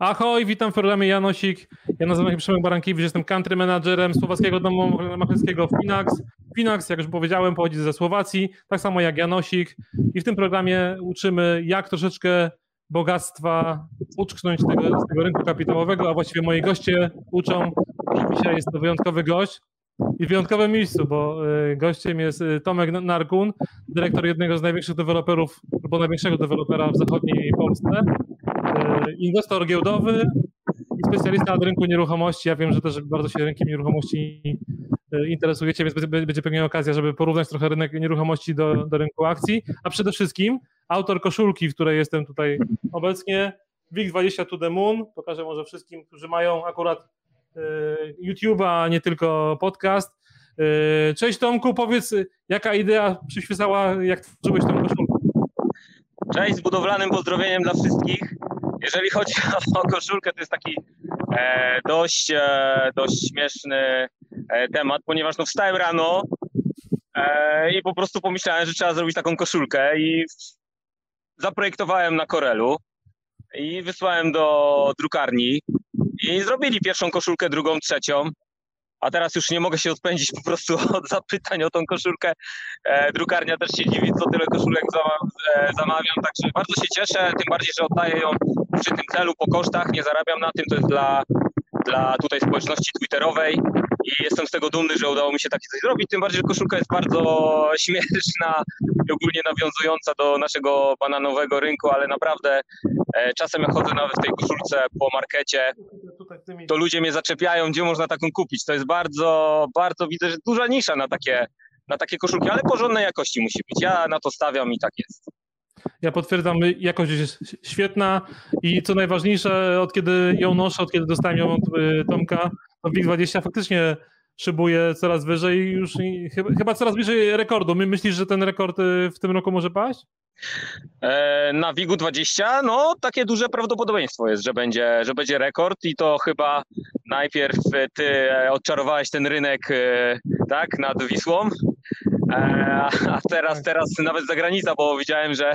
Ahoj, witam w programie Janosik. Ja nazywam się Przemek Barankiewicz, jestem country managerem słowackiego domu maklerskiego Finax. Finax, jak już powiedziałem, pochodzi ze Słowacji, tak samo jak Janosik. I w tym programie uczymy, jak troszeczkę bogactwa uczknąć tego, z tego rynku kapitałowego, a właściwie moi goście uczą. Dzisiaj jest to wyjątkowy gość i w wyjątkowym miejscu, bo y, gościem jest y, Tomek Narkun, dyrektor jednego z największych deweloperów, albo największego dewelopera w zachodniej Polsce, inwestor giełdowy i specjalista od rynku nieruchomości. Ja wiem, że też bardzo się rynkiem nieruchomości interesujecie, więc będzie pewnie okazja, żeby porównać trochę rynek nieruchomości do, do rynku akcji, a przede wszystkim autor koszulki, w której jestem tutaj obecnie, WIG20 to the Moon. Pokażę może wszystkim, którzy mają akurat Y, YouTube'a, nie tylko podcast. Cześć Tomku, powiedz, jaka idea przyświecała, jak tworzyłeś tą koszulkę? Cześć, z budowlanym pozdrowieniem dla wszystkich. Jeżeli chodzi o koszulkę, to jest taki e, dość, e, dość śmieszny e, temat, ponieważ no, wstałem rano e, i po prostu pomyślałem, że trzeba zrobić taką koszulkę i zaprojektowałem na Corelu i wysłałem do drukarni i zrobili pierwszą koszulkę, drugą, trzecią. A teraz już nie mogę się odpędzić po prostu od zapytań o tą koszulkę. E, drukarnia też się dziwi, co tyle koszulek e, zamawiam, także bardzo się cieszę, tym bardziej, że oddaję ją przy tym celu po kosztach, nie zarabiam na tym, to jest dla, dla tutaj społeczności twitterowej i jestem z tego dumny, że udało mi się takie coś zrobić, tym bardziej, że koszulka jest bardzo śmieszna i ogólnie nawiązująca do naszego bananowego rynku, ale naprawdę e, czasem jak chodzę nawet w tej koszulce po markecie, to ludzie mnie zaczepiają, gdzie można taką kupić. To jest bardzo, bardzo, widzę, że duża nisza na takie, na takie koszulki, ale porządnej jakości musi być. Ja na to stawiam i tak jest. Ja potwierdzam, jakość jest świetna i co najważniejsze, od kiedy ją noszę, od kiedy dostałem ją od y, Tomka, to WIG20 faktycznie szybuje coraz wyżej już chyba, chyba coraz bliżej rekordu. My myślisz, że ten rekord y, w tym roku może paść? E, na WIG-u 20, no takie duże prawdopodobieństwo jest, że będzie, że będzie rekord i to chyba najpierw ty odczarowałeś ten rynek tak, nad Wisłą, e, a teraz, teraz nawet zagranica, bo widziałem, że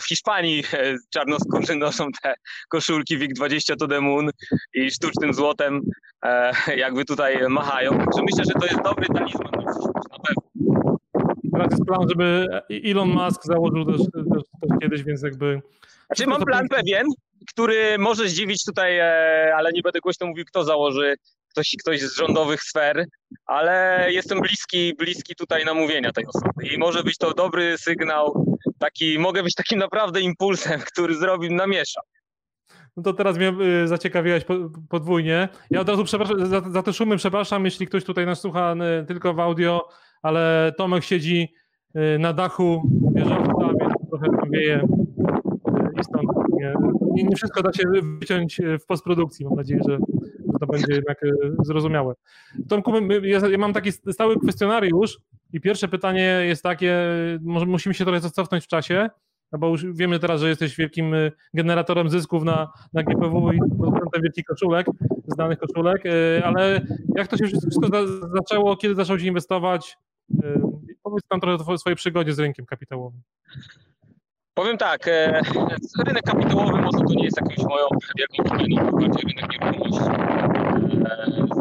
w Hiszpanii e, czarnoskórzy noszą te koszulki WIG20 to the moon i sztucznym złotem e, jakby tutaj machają. Także myślę, że to jest dobry talizman na przyszłość, na pewno. Teraz jest plan, żeby Elon Musk założył też, też, też kiedyś, więc jakby... Znaczy mam plan pewien, który może zdziwić tutaj, e, ale nie będę głośno mówił, kto założy, ktoś, ktoś z rządowych sfer, ale jestem bliski, bliski tutaj namówienia tej osoby i może być to dobry sygnał taki, mogę być takim naprawdę impulsem, który zrobi, namiesza. No to teraz mnie y, zaciekawiłeś podwójnie. Ja od razu przepraszam, za, za te szumy przepraszam, jeśli ktoś tutaj nas słucha y, tylko w audio, ale Tomek siedzi y, na dachu wieżowca, więc trochę tam wieje i stąd nie, nie wszystko da się wyciąć w postprodukcji. Mam nadzieję, że to będzie jednak zrozumiałe. Tomku, ja mam taki stały kwestionariusz, i pierwsze pytanie jest takie, może musimy się trochę cofnąć w czasie, no bo już wiemy teraz, że jesteś wielkim y, generatorem zysków na, na GPW i producentem wielkich koszulek, znanych koszulek, y, ale jak to się wszystko zaczęło, kiedy zacząłeś inwestować? Y, powiedz nam trochę o swojej przygodzie z rynkiem kapitałowym. Powiem tak, e, rynek kapitałowy może to nie jest jakąś moją wielką domeną, bardziej rynek nieruchomości.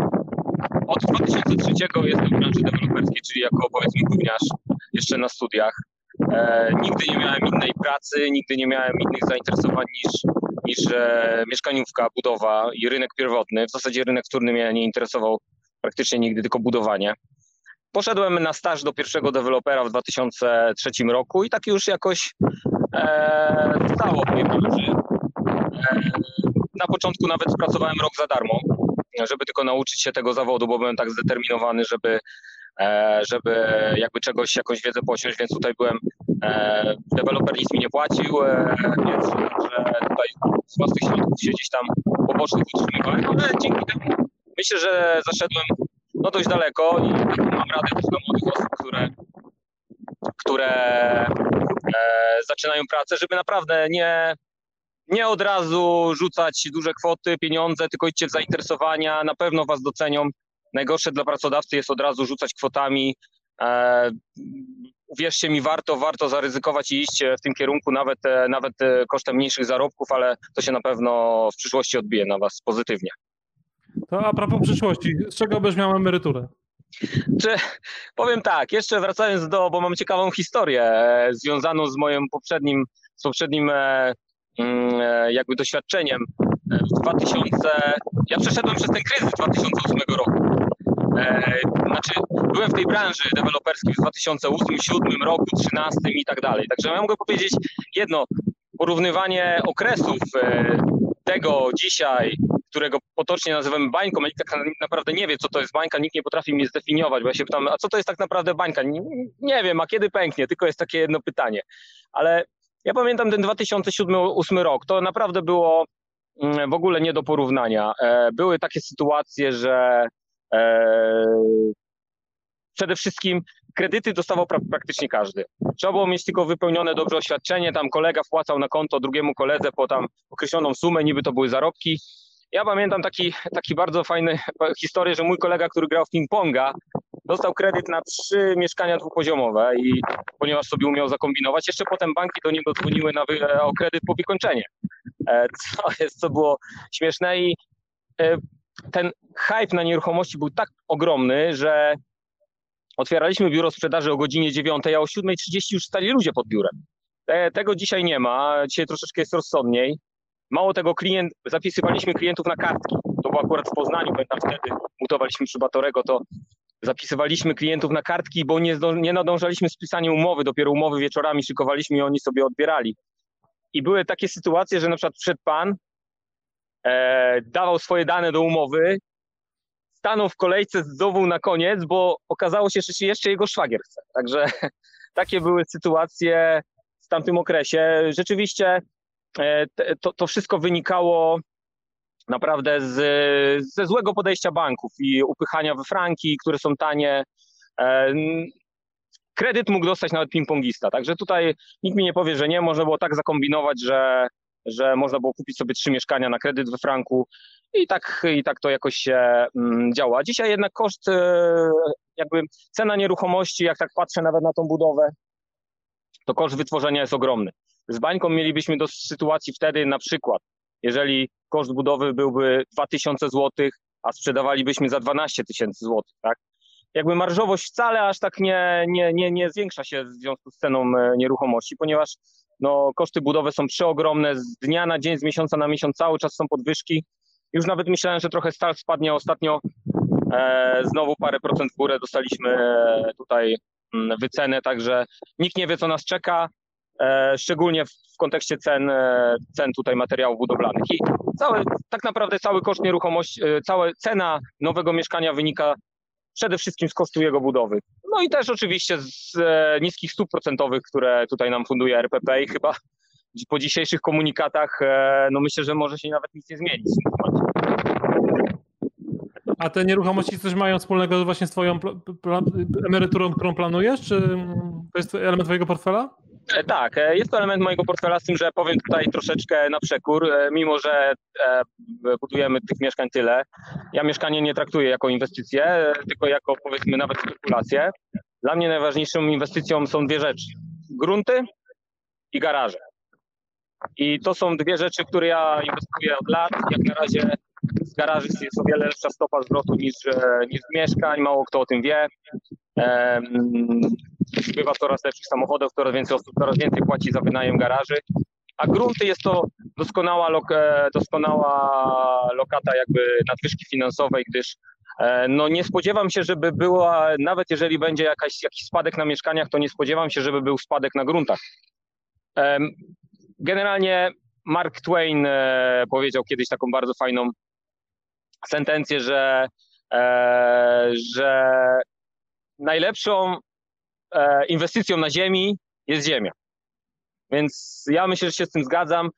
Od 2003 jestem w branży deweloperskiej, czyli jako powiedzmy gówniarz jeszcze na studiach. E, nigdy nie miałem innej pracy, nigdy nie miałem innych zainteresowań niż, niż e, mieszkaniówka, budowa i rynek pierwotny. W zasadzie rynek wtórny mnie nie interesował praktycznie nigdy, tylko budowanie. Poszedłem na staż do pierwszego dewelopera w 2003 roku i tak już jakoś e, stało w mojej branży. E, na początku nawet pracowałem rok za darmo, żeby tylko nauczyć się tego zawodu, bo byłem tak zdeterminowany, żeby, e, żeby jakby czegoś, jakąś wiedzę posiąść, więc tutaj byłem, e, deweloper nic mi nie płacił, e, więc że tutaj z własnych środków się gdzieś tam pobocznych utrzymywałem, ale dzięki temu myślę, że zaszedłem no dość daleko i mam radę też dla młodych osób, które, które zaczynają pracę, żeby naprawdę nie, nie od razu rzucać duże kwoty, pieniądze, tylko idźcie w zainteresowania, na pewno was docenią. Najgorsze dla pracodawcy jest od razu rzucać kwotami. E, uwierzcie mi, warto, warto zaryzykować i iść w tym kierunku, nawet, nawet kosztem mniejszych zarobków, ale to się na pewno w przyszłości odbije na Was pozytywnie. To a propos przyszłości, z czego byś miał emeryturę? Czy, powiem tak, jeszcze wracając do, bo mam ciekawą historię e, związaną z moim poprzednim, z poprzednim e, e, jakby doświadczeniem w 2000, ja przeszedłem przez ten kryzys 2008 roku. Znaczy, byłem w tej branży deweloperskiej w 2008, 2007 roku, 2013 i tak dalej. Także ja mogę powiedzieć jedno, porównywanie okresów tego dzisiaj którego potocznie nazywamy bańką, a nikt tak naprawdę nie wie, co to jest bańka, nikt nie potrafi mnie zdefiniować, bo ja się pytam, a co to jest tak naprawdę bańka? Nie, nie wiem, a kiedy pęknie, tylko jest takie jedno pytanie. Ale ja pamiętam ten 2007-2008 rok, to naprawdę było mm, w ogóle nie do porównania. E, były takie sytuacje, że e, przede wszystkim kredyty dostawał praktycznie każdy. Trzeba było mieć tylko wypełnione dobrze oświadczenie, tam kolega wpłacał na konto drugiemu koledze po tam określoną sumę, niby to były zarobki ja pamiętam taki, taki bardzo fajny historię, że mój kolega, który grał w ping-ponga, dostał kredyt na trzy mieszkania dwupoziomowe i ponieważ sobie umiał zakombinować, jeszcze potem banki do niego dzwoniły na wy, o kredyt po wykończenie. E, co jest, co było śmieszne i e, ten hype na nieruchomości był tak ogromny, że otwieraliśmy biuro sprzedaży o godzinie 9, a o 7.30 już stali ludzie pod biurem. Tego dzisiaj nie ma, dzisiaj troszeczkę jest rozsądniej. Mało tego, klient, zapisywaliśmy klientów na kartki. To było akurat w Poznaniu, pamiętam wtedy, mutowaliśmy przy Batorego, to zapisywaliśmy klientów na kartki, bo nie, nie nadążaliśmy z pisaniem umowy, dopiero umowy wieczorami szykowaliśmy i oni sobie odbierali. I były takie sytuacje, że na przykład przed pan, e, dawał swoje dane do umowy, stanął w kolejce znowu na koniec, bo okazało się, że jeszcze jego szwagier chce. Także takie były sytuacje w tamtym okresie. Rzeczywiście to, to wszystko wynikało naprawdę z, ze złego podejścia banków i upychania we franki, które są tanie. E, kredyt mógł dostać nawet ping-pongista, także tutaj nikt mi nie powie, że nie. Można było tak zakombinować, że, że można było kupić sobie trzy mieszkania na kredyt we franku i tak, i tak to jakoś się mm, działa. Dzisiaj jednak koszt, e, jakby cena nieruchomości, jak tak patrzę nawet na tą budowę, to koszt wytworzenia jest ogromny. Z bańką mielibyśmy do sytuacji wtedy na przykład, jeżeli koszt budowy byłby 2000 zł, a sprzedawalibyśmy za 12 tysięcy złotych, tak? Jakby marżowość wcale aż tak nie, nie, nie, nie zwiększa się w związku z ceną e, nieruchomości, ponieważ no, koszty budowy są przeogromne, z dnia na dzień, z miesiąca na miesiąc cały czas są podwyżki. Już nawet myślałem, że trochę stal spadnie ostatnio, e, znowu parę procent w górę dostaliśmy e, tutaj mm, wycenę, także nikt nie wie, co nas czeka. E, szczególnie w kontekście cen, e, cen tutaj materiałów budowlanych. I cały, tak naprawdę cały koszt nieruchomości, e, cała cena nowego mieszkania wynika przede wszystkim z kosztu jego budowy. No i też oczywiście z niskich stóp procentowych, które tutaj nam funduje RPP i chyba po dzisiejszych komunikatach, no myślę, że może się nawet nic nie zmienić. A te nieruchomości coś mają wspólnego właśnie z twoją emeryturą, którą planujesz, czy to jest element twojego portfela? E, tak, e, jest to element mojego portfela, z tym, że powiem tutaj troszeczkę na przekór, e, mimo że budujemy tych mieszkań tyle. Ja mieszkanie nie traktuję jako inwestycję, tylko jako powiedzmy nawet spekulację. Dla mnie najważniejszą inwestycją są dwie rzeczy: grunty i garaże. I to są dwie rzeczy, które ja inwestuję od lat. Jak na razie z garaży jest o wiele lepsza stopa zwrotu niż, niż z mieszkań. Mało kto o tym wie bywa coraz lepszych samochodów, coraz więcej osób coraz więcej płaci za wynajem garaży, a grunty jest to doskonała, lok, e, doskonała lokata jakby nadwyżki finansowej, gdyż e, no nie spodziewam się, żeby była, nawet jeżeli będzie jakaś, jakiś spadek na mieszkaniach, to nie spodziewam się, żeby był spadek na gruntach. Generalnie Mark Twain e, powiedział kiedyś taką bardzo fajną sentencję, że, że najlepszą e, inwestycją na ziemi jest ziemia. Więc ja myślę, że się z tym zgadzam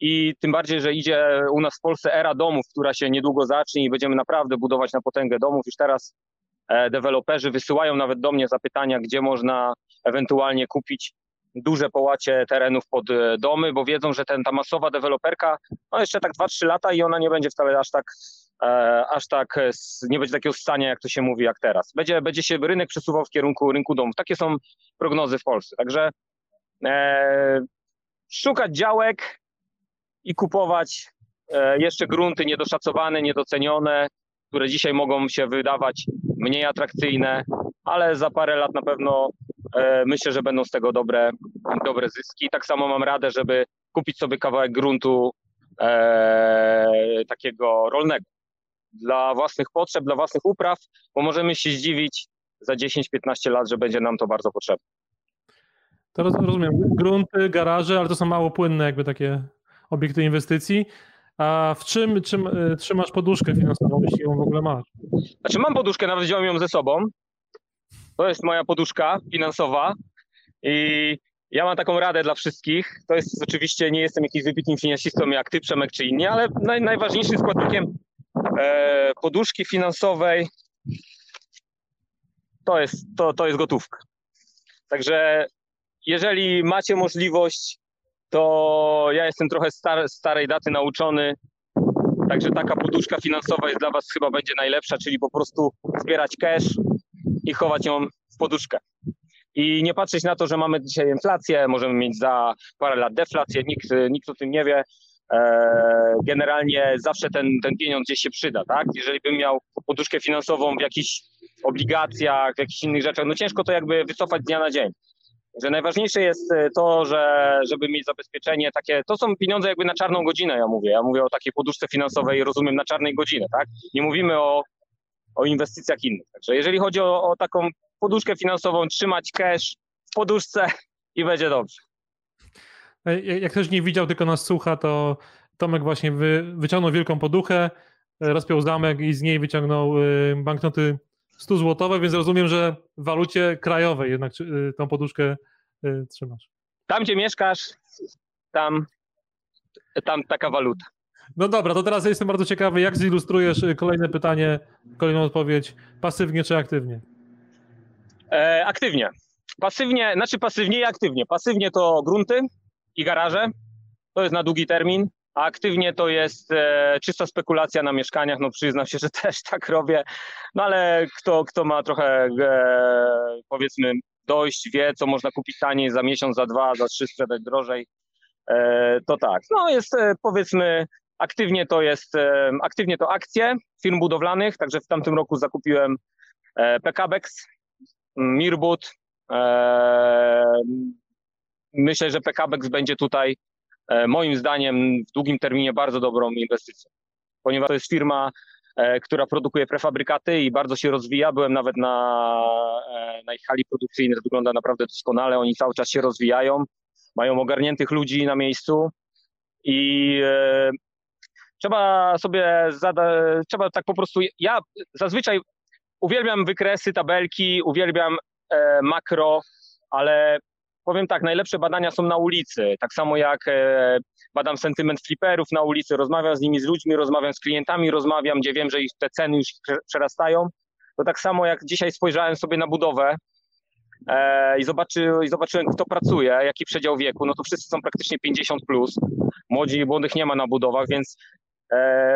i tym bardziej, że idzie u nas w Polsce era domów, która się niedługo zacznie i będziemy naprawdę budować na potęgę domów. Już teraz e, deweloperzy wysyłają nawet do mnie zapytania, gdzie można ewentualnie kupić duże połacie terenów pod e, domy, bo wiedzą, że ten, ta masowa deweloperka, no jeszcze tak 2-3 lata i ona nie będzie wcale aż tak e, aż tak nie będzie takiego stania, jak to się mówi, jak teraz. Będzie, będzie się rynek przesuwał w kierunku rynku domów. Takie są prognozy w Polsce. Także e, szukać działek i kupować e, jeszcze grunty niedoszacowane, niedocenione, które dzisiaj mogą się wydawać mniej atrakcyjne, ale za parę lat na pewno e, myślę, że będą z tego dobre, dobre zyski. Tak samo mam radę, żeby kupić sobie kawałek gruntu e, takiego rolnego dla własnych potrzeb, dla własnych upraw, bo możemy się zdziwić za 10-15 lat, że będzie nam to bardzo potrzebne. To rozumiem. Grunty, garaże, ale to są mało płynne jakby takie obiekty inwestycji. A w czym, czym y, trzymasz poduszkę finansową, jeśli ją w ogóle masz? Znaczy mam poduszkę, nawet wziąłem ją ze sobą. To jest moja poduszka finansowa i ja mam taką radę dla wszystkich. To jest oczywiście, nie jestem jakimś wybitnym finansistą jak ty, Przemek, czy inni, ale naj, najważniejszym składnikiem e, poduszki finansowej to jest, to, to jest gotówka. Także jeżeli macie możliwość, to ja jestem trochę star, starej daty nauczony, także taka poduszka finansowa jest dla Was chyba będzie najlepsza, czyli po prostu zbierać cash i chować ją w poduszkę. I nie patrzeć na to, że mamy dzisiaj inflację, możemy mieć za parę lat deflację, nikt, nikt o tym nie wie. E, generalnie zawsze ten, ten pieniądz gdzieś się przyda, tak? Jeżeli bym miał poduszkę finansową w jakichś obligacjach, w jakichś innych rzeczach, no ciężko to jakby wycofać z dnia na dzień. Że najważniejsze jest e, to, że żeby mieć zabezpieczenie takie, to są pieniądze jakby na czarną godzinę, ja mówię. Ja mówię o takiej poduszce finansowej, rozumiem, na czarnej godzinę, tak? Nie mówimy o, o inwestycjach innych. Także jeżeli chodzi o, o taką poduszkę finansową, trzymać cash w poduszce i będzie dobrze. E, jak ktoś nie widział, tylko nas słucha, to Tomek właśnie wy, wyciągnął wielką poduchę, e, rozpiął zamek i z niej wyciągnął banknoty 100 złotowe, więc rozumiem, że w walucie krajowej jednak tą poduszkę trzymasz. Tam, gdzie mieszkasz, tam, tam taka waluta. No dobra, to teraz jestem bardzo ciekawy, jak zilustrujesz y, kolejne pytanie, kolejną odpowiedź, pasywnie czy aktywnie? E, aktywnie. Pasywnie, znaczy pasywnie i aktywnie. Pasywnie to grunty i garaże, to jest na długi termin a aktywnie to jest e, czysta spekulacja na mieszkaniach. No przyznam się, że też tak robię, no ale kto, kto ma trochę e, powiedzmy dojść, wie co można kupić taniej za miesiąc, za dwa, za trzy sprzedać drożej, e, to tak. No jest e, powiedzmy aktywnie to jest, e, aktywnie to akcje firm budowlanych, także w tamtym roku zakupiłem e, PKBEX, Mirbut, Myślę, że PKBEX będzie tutaj E, moim zdaniem w długim terminie bardzo dobrą inwestycją, ponieważ to jest firma, e, która produkuje prefabrykaty i bardzo się rozwija. Byłem nawet na, e, na ich hali produkcyjnej, to wygląda naprawdę doskonale. Oni cały czas się rozwijają, mają ogarniętych ludzi na miejscu i trzeba sobie zadać, trzeba tak po prostu, ja zazwyczaj uwielbiam wykresy, tabelki, uwielbiam makro, ale powiem tak, najlepsze badania są na ulicy. Tak samo jak e, badam sentyment fliperów na ulicy, rozmawiam z nimi, z ludźmi, rozmawiam z klientami, rozmawiam, gdzie wiem, że ich te ceny już przerastają. To tak samo jak dzisiaj spojrzałem sobie na budowę e, i, zobaczy, i zobaczyłem, kto pracuje, jaki przedział wieku, no to wszyscy są praktycznie 50 plus. Młodzi i młodych nie ma na budowach, więc e,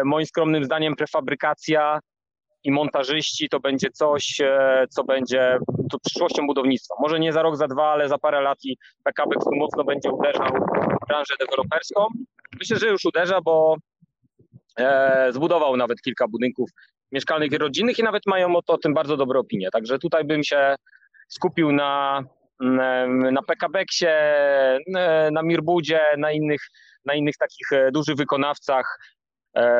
moim skromnym zdaniem prefabrykacja i montażyści to będzie coś, e, co będzie to przyszłością budownictwa. Może nie za rok, za dwa, ale za parę lat i PKB tu mocno będzie uderzał w branżę deweloperską. Myślę, że już uderza, bo e, zbudował nawet kilka budynków mieszkalnych i rodzinnych i nawet mają o to tym bardzo dobre opinie. Także tutaj bym się skupił na, na PKB-ksie, na Mirbudzie, na innych, na innych takich e, dużych wykonawcach, E,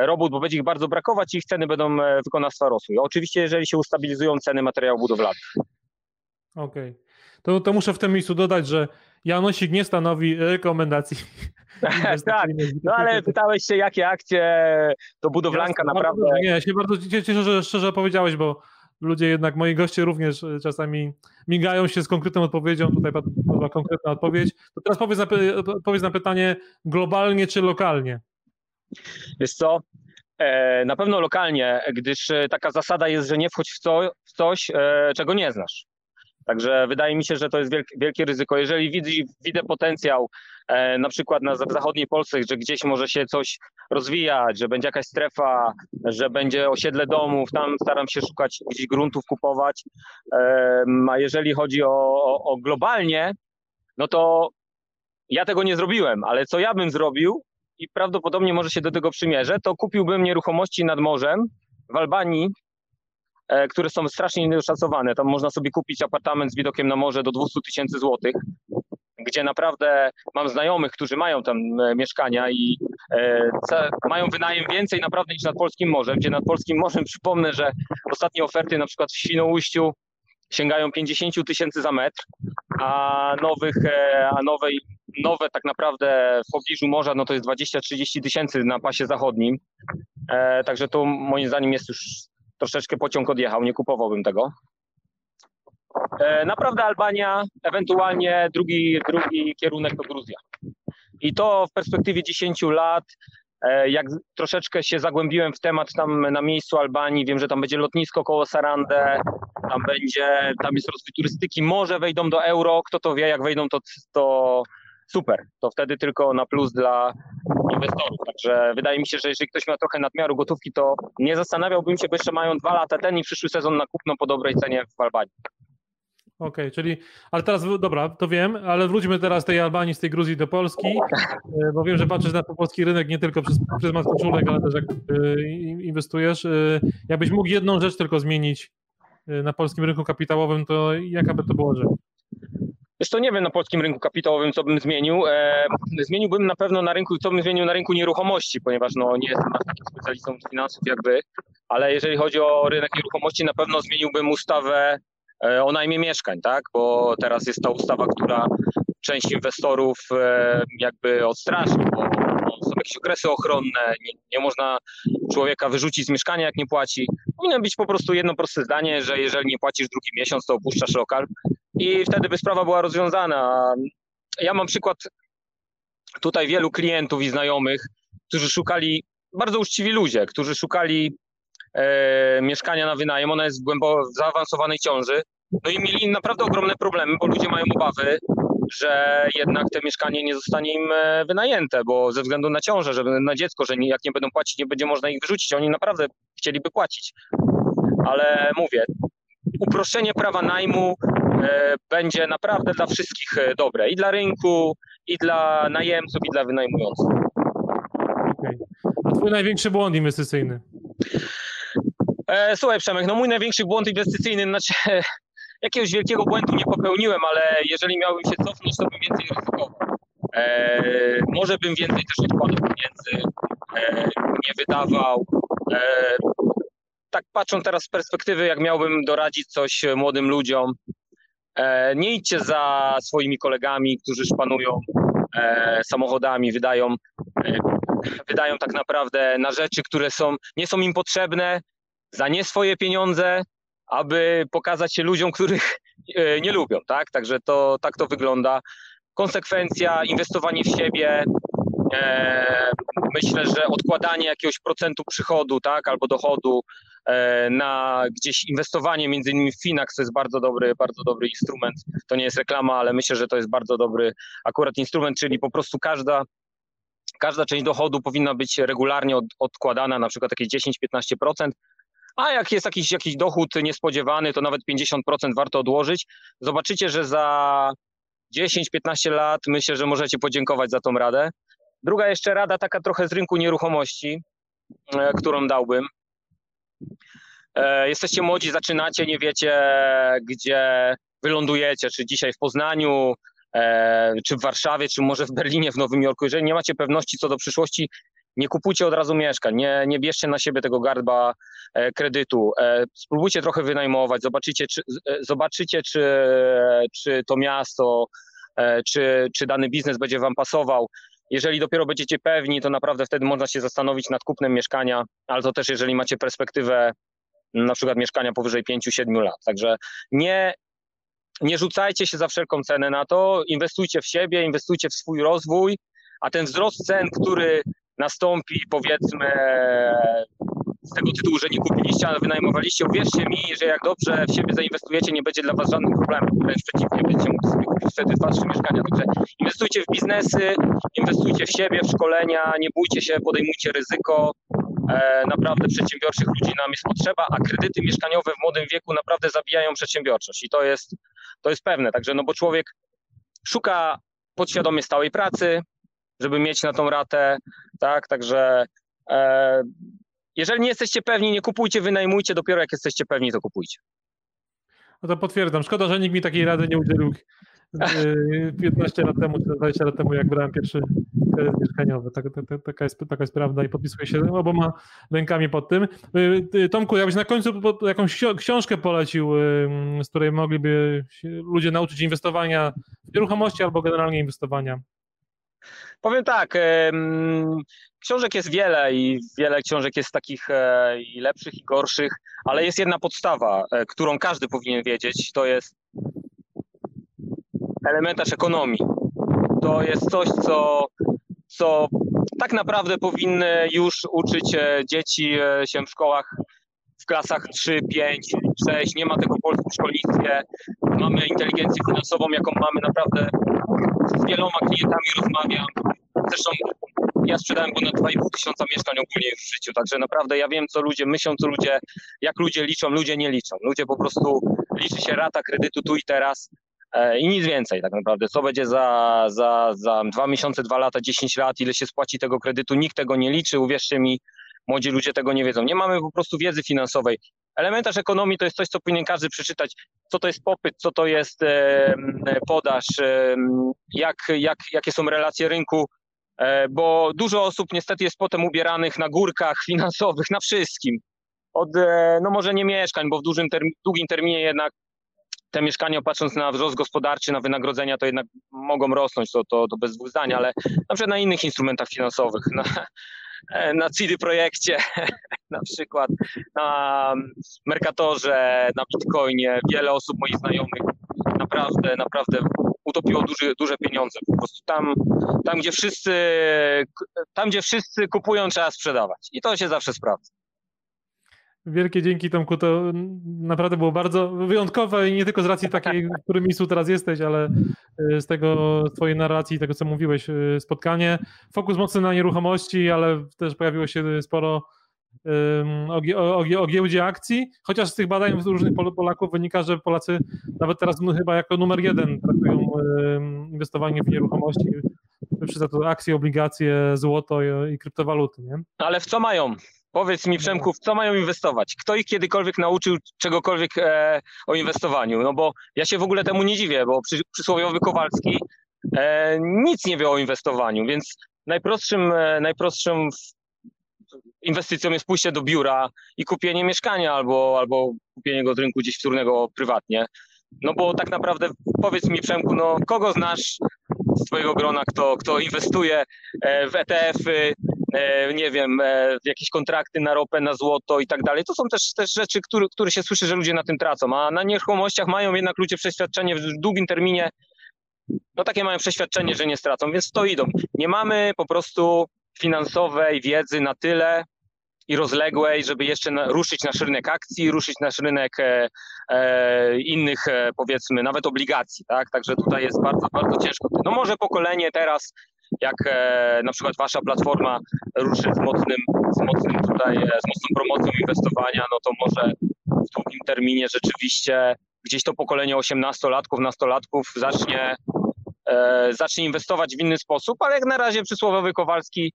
robót, bo będzie ich bardzo brakować i ich ceny będą e, wykonawstwa rosły. Oczywiście, jeżeli się ustabilizują ceny materiałów budowlanych. Okej. Okay. To, to muszę w tym miejscu dodać, że Janosik nie stanowi rekomendacji. tak, no ale pytałeś się, jakie akcje to budowlanka Jasne, naprawdę. Bardzo, nie, ja się bardzo cieszę, że szczerze powiedziałeś, bo ludzie jednak, moi goście również e, czasami migają się z konkretną odpowiedzią. Tutaj była konkretna odpowiedź. To teraz powiedz na, powiedz na pytanie globalnie czy lokalnie. Wiesz co, e, na pewno lokalnie, gdyż e, taka zasada jest, że nie wchodź w, co, w coś, e, czego nie znasz. Także wydaje mi się, że to jest wielkie, ryzyko. Jeżeli widzę, potencjał na przykład na, w zachodniej Polsce, że gdzieś może się coś rozwijać, że będzie jakaś strefa, że będzie osiedle domów, tam staram się szukać gdzieś gruntów, kupować. A jeżeli chodzi o, o globalnie, no to ja tego nie zrobiłem, ale co ja bym zrobił i prawdopodobnie może się do tego przymierzę, to kupiłbym nieruchomości nad morzem w Albanii, e, które są strasznie niedoszacowane. Tam można sobie kupić apartament z widokiem na morze do 200 tysięcy złotych, gdzie naprawdę mam znajomych, którzy mają tam e, mieszkania i e, mają wynajem więcej naprawdę niż nad Polskim Morzem, gdzie nad Polskim Morzem przypomnę, że ostatnie oferty na przykład w Świnoujściu sięgają 50 tysięcy za metr, a nowych, a nowej, nowe tak naprawdę w pobliżu morza no to jest 20-30 tysięcy na pasie zachodnim. E, także to moim zdaniem jest już troszeczkę pociąg odjechał, nie kupowałbym tego. E, naprawdę Albania, ewentualnie drugi, drugi kierunek to Gruzja. I to w perspektywie 10 lat, e, jak troszeczkę się zagłębiłem w temat tam na miejscu Albanii, wiem, że tam będzie lotnisko koło Sarande, tam będzie, tam jest rozwój turystyki, może wejdą do euro, kto to wie, jak wejdą to, to super. To wtedy tylko na plus dla inwestorów. Także wydaje mi się, że jeżeli ktoś ma trochę nadmiaru gotówki, to nie zastanawiałbym się, bo jeszcze mają dwa lata ten i przyszły sezon na kupno po dobrej cenie w Albanii. Okej, okay, czyli, ale teraz, dobra, to wiem, ale wróćmy teraz z tej Albanii, z tej Gruzji do Polski, e, bo wiem, że patrzysz na polski rynek nie tylko przez, przez koszulek, ale też jak e, inwestujesz. E, jakbyś mógł jedną rzecz tylko zmienić na polskim rynku kapitałowym, to jaka by to była rzecz? Wiesz to nie wiem na polskim rynku kapitałowym, co bym zmienił. Zmieniłbym na pewno na rynku, co bym zmienił na rynku nieruchomości, ponieważ no, nie jestem aż takim specjalistą finansów jak wy, ale jeżeli chodzi o rynek nieruchomości, na pewno zmieniłbym ustawę o najmie mieszkań, tak? Bo teraz jest ta ustawa, która część inwestorów e, jakby odstraszy, bo są jakieś okresy ochronne, nie, nie, można człowieka wyrzucić z mieszkania, jak nie płaci. Powinno być po prostu jedno proste zdanie, że jeżeli nie płacisz drugi miesiąc, to opuszczasz lokal i wtedy by sprawa była rozwiązana. Ja mam przykład tutaj wielu klientów i znajomych, którzy szukali, bardzo uczciwi ludzie, którzy szukali e, mieszkania na wynajem. Ona jest w, głęboko, w zaawansowanej ciąży. No i mieli naprawdę ogromne problemy, bo ludzie mają obawy, że jednak to mieszkanie nie zostanie im e, wynajęte, bo ze względu na ciążę, że na dziecko, że jak nie będą płacić, nie będzie można ich wyrzucić. Oni naprawdę chcieliby płacić. Ale mówię, uproszczenie prawa najmu e, będzie naprawdę dla wszystkich e, dobre. I dla rynku, i dla najemców, i dla wynajmujących. Okay. A twój największy błąd inwestycyjny? E, słuchaj Przemek, no mój największy błąd inwestycyjny, znaczy jakiegoś wielkiego błędu nie popełniłem, ale jeżeli miałbym się cofnąć, to bym więcej ryzykował. E, może bym więcej też odkładał pieniędzy, e, nie wydawał. E, tak patrząc teraz z perspektywy, jak miałbym doradzić coś młodym ludziom, e, nie idźcie za swoimi kolegami, którzy szpanują e, samochodami, wydają, e, wydają tak naprawdę na rzeczy, które są, nie są im potrzebne, za nie swoje pieniądze, aby pokazać się ludziom, których nie lubią, tak? Także to, tak to wygląda. Konsekwencja, inwestowanie w siebie, myślę, że odkładanie jakiegoś procentu przychodu, tak, albo dochodu E, na gdzieś inwestowanie, między innymi w Finax to jest bardzo dobry, bardzo dobry instrument. To nie jest reklama, ale myślę, że to jest bardzo dobry akurat instrument, czyli po prostu każda każda część dochodu powinna być regularnie od, odkładana, na przykład jakieś 10-15%, a jak jest jakiś, jakiś dochód niespodziewany, to nawet 50% warto odłożyć. Zobaczycie, że za 10-15 lat myślę, że możecie podziękować za tą radę. Druga jeszcze rada, taka trochę z rynku nieruchomości, e, którą dałbym. E, jesteście młodzi, zaczynacie, nie wiecie, gdzie wylądujecie, czy dzisiaj w Poznaniu, e, czy w Warszawie, czy może w Berlinie, w Nowym Jorku. Jeżeli nie macie pewności co do przyszłości, nie kupujcie od razu mieszkań, nie, nie bierzcie na siebie tego garba e, kredytu. Spróbujcie trochę wynajmować, zobaczycie, czy, zobaczycie, czy, czy to miasto, czy, czy dany biznes będzie Wam pasował. Jeżeli dopiero będziecie pewni, to naprawdę wtedy można się zastanowić nad kupnem mieszkania, ale to też jeżeli macie perspektywę na przykład mieszkania powyżej 5-7 lat. Także nie, nie rzucajcie się za wszelką cenę na to, inwestujcie w siebie, inwestujcie w swój rozwój, a ten wzrost cen, który nastąpi powiedzmy z tego tytułu, że nie kupiliście, ale wynajmowaliście. Uwierzcie mi, że jak dobrze w siebie zainwestujecie, nie będzie dla was żadnym problemem. Wręcz przeciwnie, będziecie mogli sobie kupić wtedy dwa, trzy mieszkania. Także inwestujcie w biznesy, inwestujcie w siebie, w szkolenia, nie bójcie się, podejmujcie ryzyko. E, naprawdę przedsiębiorczych ludzi nam jest potrzeba, a kredyty mieszkaniowe w młodym wieku naprawdę zabijają przedsiębiorczość i to jest, to jest pewne. Także no bo człowiek szuka podświadomie stałej pracy, żeby mieć na tą ratę, tak, także e, jeżeli nie jesteście pewni, nie kupujcie, wynajmujcie, dopiero jak jesteście pewni, to kupujcie. No to potwierdzam. Szkoda, że nikt mi takiej rady nie udzielił 15 lat temu, czy 20 lat temu, jak brałem pierwszy kredyt mieszkaniowy. Tak, tak, taka, jest, taka jest prawda i podpisuję się oboma rękami pod tym. Y, Tomku, jakbyś na końcu jakąś książkę polecił, z której mogliby ludzie nauczyć inwestowania w nieruchomości albo generalnie inwestowania? Powiem tak, książek jest wiele i wiele książek jest takich e, i lepszych i gorszych, ale jest jedna podstawa, e, którą każdy powinien wiedzieć, to jest elementarz ekonomii. To jest coś, co, co tak naprawdę powinny już uczyć e, dzieci się w szkołach w klasach 3, 5, 6. Nie ma tego w polskim szkolnictwie. Mamy inteligencję finansową, jaką mamy naprawdę z wieloma klientami rozmawiam. Zresztą ja sprzedałem ponad 2,5 tysiąca mieszkań ogólnie w życiu, także naprawdę ja wiem, co ludzie myślą, co ludzie, jak ludzie liczą, ludzie nie liczą. Ludzie po prostu liczy się rata kredytu tu i teraz e, i nic więcej tak naprawdę. Co będzie za, za, za dwa miesiące, dwa lata, 10 lat, ile się spłaci tego kredytu, nikt tego nie liczy, uwierzcie mi, młodzi ludzie tego nie wiedzą. Nie mamy po prostu wiedzy finansowej. Elementarz ekonomii to jest coś, co powinien każdy przeczytać, co to jest popyt, co to jest podaż, jak, jak, jakie są relacje rynku, e, bo dużo osób niestety jest potem ubieranych na górkach finansowych, na wszystkim. Od, e, no może nie mieszkań, bo w dużym term długim terminie jednak te mieszkania, patrząc na wzrost gospodarczy, na wynagrodzenia, to jednak mogą rosnąć, to, to, to bez dwóch zdań, ale na przykład na innych instrumentach finansowych, na, na CD Projekcie, na przykład na Mercatorze, na Bitcoinie. Wiele osób moich znajomych naprawdę, naprawdę utopiło duże, duże pieniądze. Po prostu tam, tam, gdzie wszyscy, tam, gdzie wszyscy kupują, trzeba sprzedawać. I to się zawsze sprawdza. Wielkie dzięki Tomku, to naprawdę było bardzo wyjątkowe i nie tylko z racji takiej, w którym miejscu teraz jesteś, ale e, z tego, twojej narracji, tego co mówiłeś, e, spotkanie. Fokus mocny na nieruchomości, ale też pojawiło się sporo o, o, o giełdzie akcji, chociaż z tych badań różnych Polaków wynika, że Polacy nawet teraz chyba jako numer jeden traktują inwestowanie w nieruchomości, wyprzedza to akcje, obligacje, złoto i, i kryptowaluty, nie? Ale w co mają? Powiedz mi, Przemku, w co mają inwestować? Kto ich kiedykolwiek nauczył czegokolwiek e, o inwestowaniu? No bo ja się w ogóle temu nie dziwię, bo przy, przysłowiowy Kowalski e, nic nie wie o inwestowaniu, więc najprostszym, e, najprostszym inwestycją jest pójście do biura i kupienie mieszkania albo, albo kupienie go z rynku gdzieś wtórnego prywatnie. No bo tak naprawdę powiedz mi, Przemku, no kogo znasz z twojego grona, kto, kto inwestuje e, w ETF-y, nie wiem, e, jakieś kontrakty na ropę, na złoto i tak dalej. To są też, też rzeczy, które, które się słyszy, że ludzie na tym tracą, a na nieruchomościach mają jednak ludzie przeświadczenie w długim terminie, no takie mają przeświadczenie, że nie stracą, więc to idą. Nie mamy po prostu finansowej wiedzy na tyle i rozległej, żeby jeszcze na, ruszyć nasz rynek akcji, ruszyć nasz rynek e, e, innych, e, powiedzmy, nawet obligacji, tak? Także tutaj jest bardzo, bardzo ciężko. No może pokolenie teraz jak e, na przykład wasza platforma ruszy z mocnym, z mocnym tutaj, e, z mocną promocją inwestowania, no to może w długim terminie rzeczywiście gdzieś to pokolenie 18-latków, nastolatków zacznie, e, zacznie inwestować w inny sposób, ale jak na razie przysłowiowy Kowalski,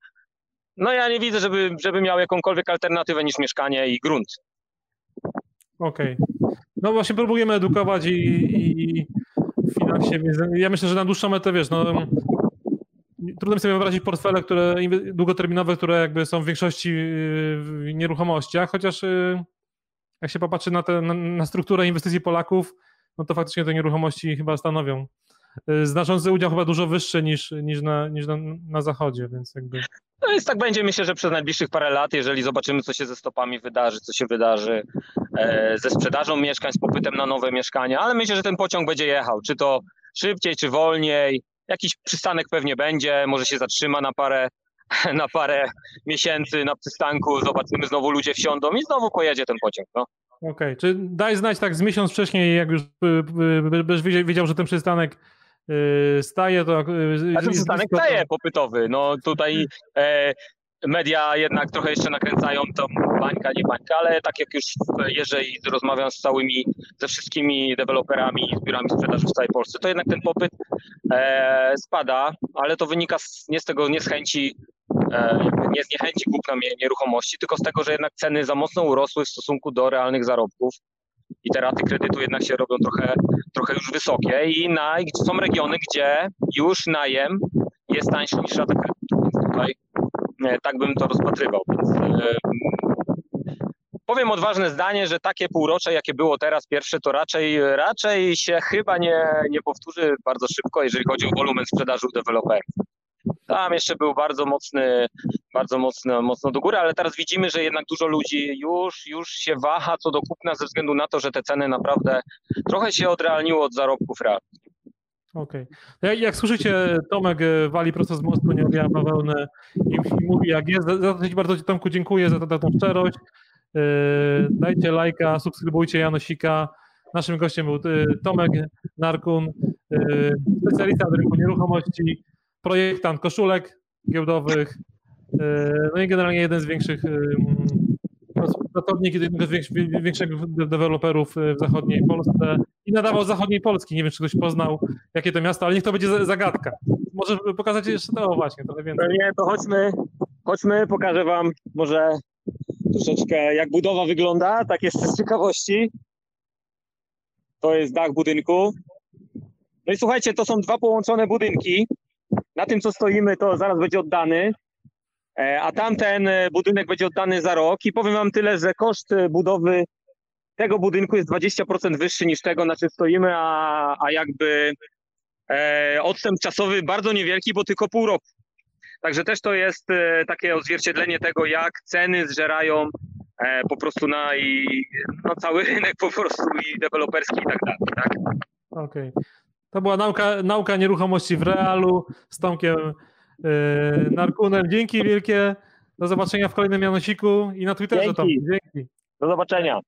no ja nie widzę, żeby, żeby miał jakąkolwiek alternatywę niż mieszkanie i grunt. Okej. Okay. No właśnie próbujemy edukować i, i, w finansie, ja myślę, że na dłuższą metę, wiesz, no trudno mi sobie wyobrazić portfele, które długoterminowe, które jakby są w większości y, w nieruchomościach, chociaż y, jak się popatrzy na, te, na, strukturę inwestycji Polaków, no to faktycznie te nieruchomości chyba stanowią y, znaczący udział, chyba dużo wyższy niż, niż, na, niż na, na zachodzie, więc jakby... No więc tak będzie, myślę, że przez najbliższych parę lat, jeżeli zobaczymy, co się ze stopami wydarzy, co się wydarzy e, ze sprzedażą mieszkań, z popytem na nowe mieszkania, ale myślę, że ten pociąg będzie jechał, czy to szybciej, czy wolniej, Jakiś przystanek pewnie będzie, może się zatrzyma na parę, na parę miesięcy na przystanku, zobaczymy, znowu ludzie wsiądą i znowu pojedzie ten pociąg. No. Okej, okay. czy daj znać tak z miesiąc wcześniej, jak już byś wiedział, że ten przystanek staje, to... A ten przystanek staje popytowy, no tutaj e, media jednak trochę jeszcze nakręcają to bańka, nie bańka, ale tak jak już jeżdżę i rozmawiam z całymi, ze wszystkimi deweloperami i biurami sprzedaży w całej Polsce, to jednak ten popyt e, spada, ale to wynika z, nie z tego, nie z chęci e, nie z niechęci kupna nieruchomości, tylko z tego, że jednak ceny za mocno urosły w stosunku do realnych zarobków i te raty kredytu jednak się robią trochę, trochę już wysokie i na, są regiony, gdzie już najem jest tańszy niż rata kredytu, tutaj E, tak bym to rozpatrywał. Więc, e, powiem odważne zdanie, że takie półrocze, jakie było teraz pierwsze, to raczej, raczej się chyba nie, nie powtórzy bardzo szybko, jeżeli chodzi o wolumen sprzedaży u deweloperów. Tam jeszcze był bardzo mocny, bardzo mocno, mocno do góry, ale teraz widzimy, że jednak dużo ludzi już, już się waha co do kupna ze względu na to, że te ceny naprawdę trochę się odrealniło od zarobków realnych. Okej. Okay. Jak, słyszycie, Tomek e, wali prosto z mostu, nie objawia bawełnę i, mówi jak jest. Za, to Ci bardzo Tomku dziękuję za, za tą szczerość. Yy, dajcie lajka, subskrybujcie Janosika. Naszym gościem był Tomek Narkun, specjalista w rynku nieruchomości, projektant koszulek giełdowych, no i generalnie jeden z większych pracownik jednego z większych deweloperów w zachodniej Polsce i nadawał zachodniej Polski. Nie wiem, czy ktoś poznał, jakie to miasto, ale niech to będzie zagadka. Może pokazać jeszcze to właśnie, trochę więcej. Nie, to chodźmy, chodźmy, pokażę wam może troszeczkę jak budowa wygląda, tak jeszcze z ciekawości. To jest dach budynku. No i słuchajcie, to są dwa połączone budynki. Na tym, co stoimy, to zaraz będzie oddany. E, a tamten e, budynek będzie oddany za rok i powiem wam tyle, że koszt e, budowy tego budynku jest 20% wyższy niż tego, na czym stoimy, a, a jakby e, odstęp czasowy bardzo niewielki, bo tylko pół roku. Także też to jest takie odzwierciedlenie tego, jak ceny zżerają po prostu na i, no, cały rynek po prostu i deweloperski i tak dalej. Tak? Okej. Okay. To była nauka, nauka nieruchomości w realu z Tomkiem Narkunem, dzięki wielkie. Do zobaczenia w kolejnym Janosiku i na Twitterze. Dzięki. Dzięki. Do zobaczenia.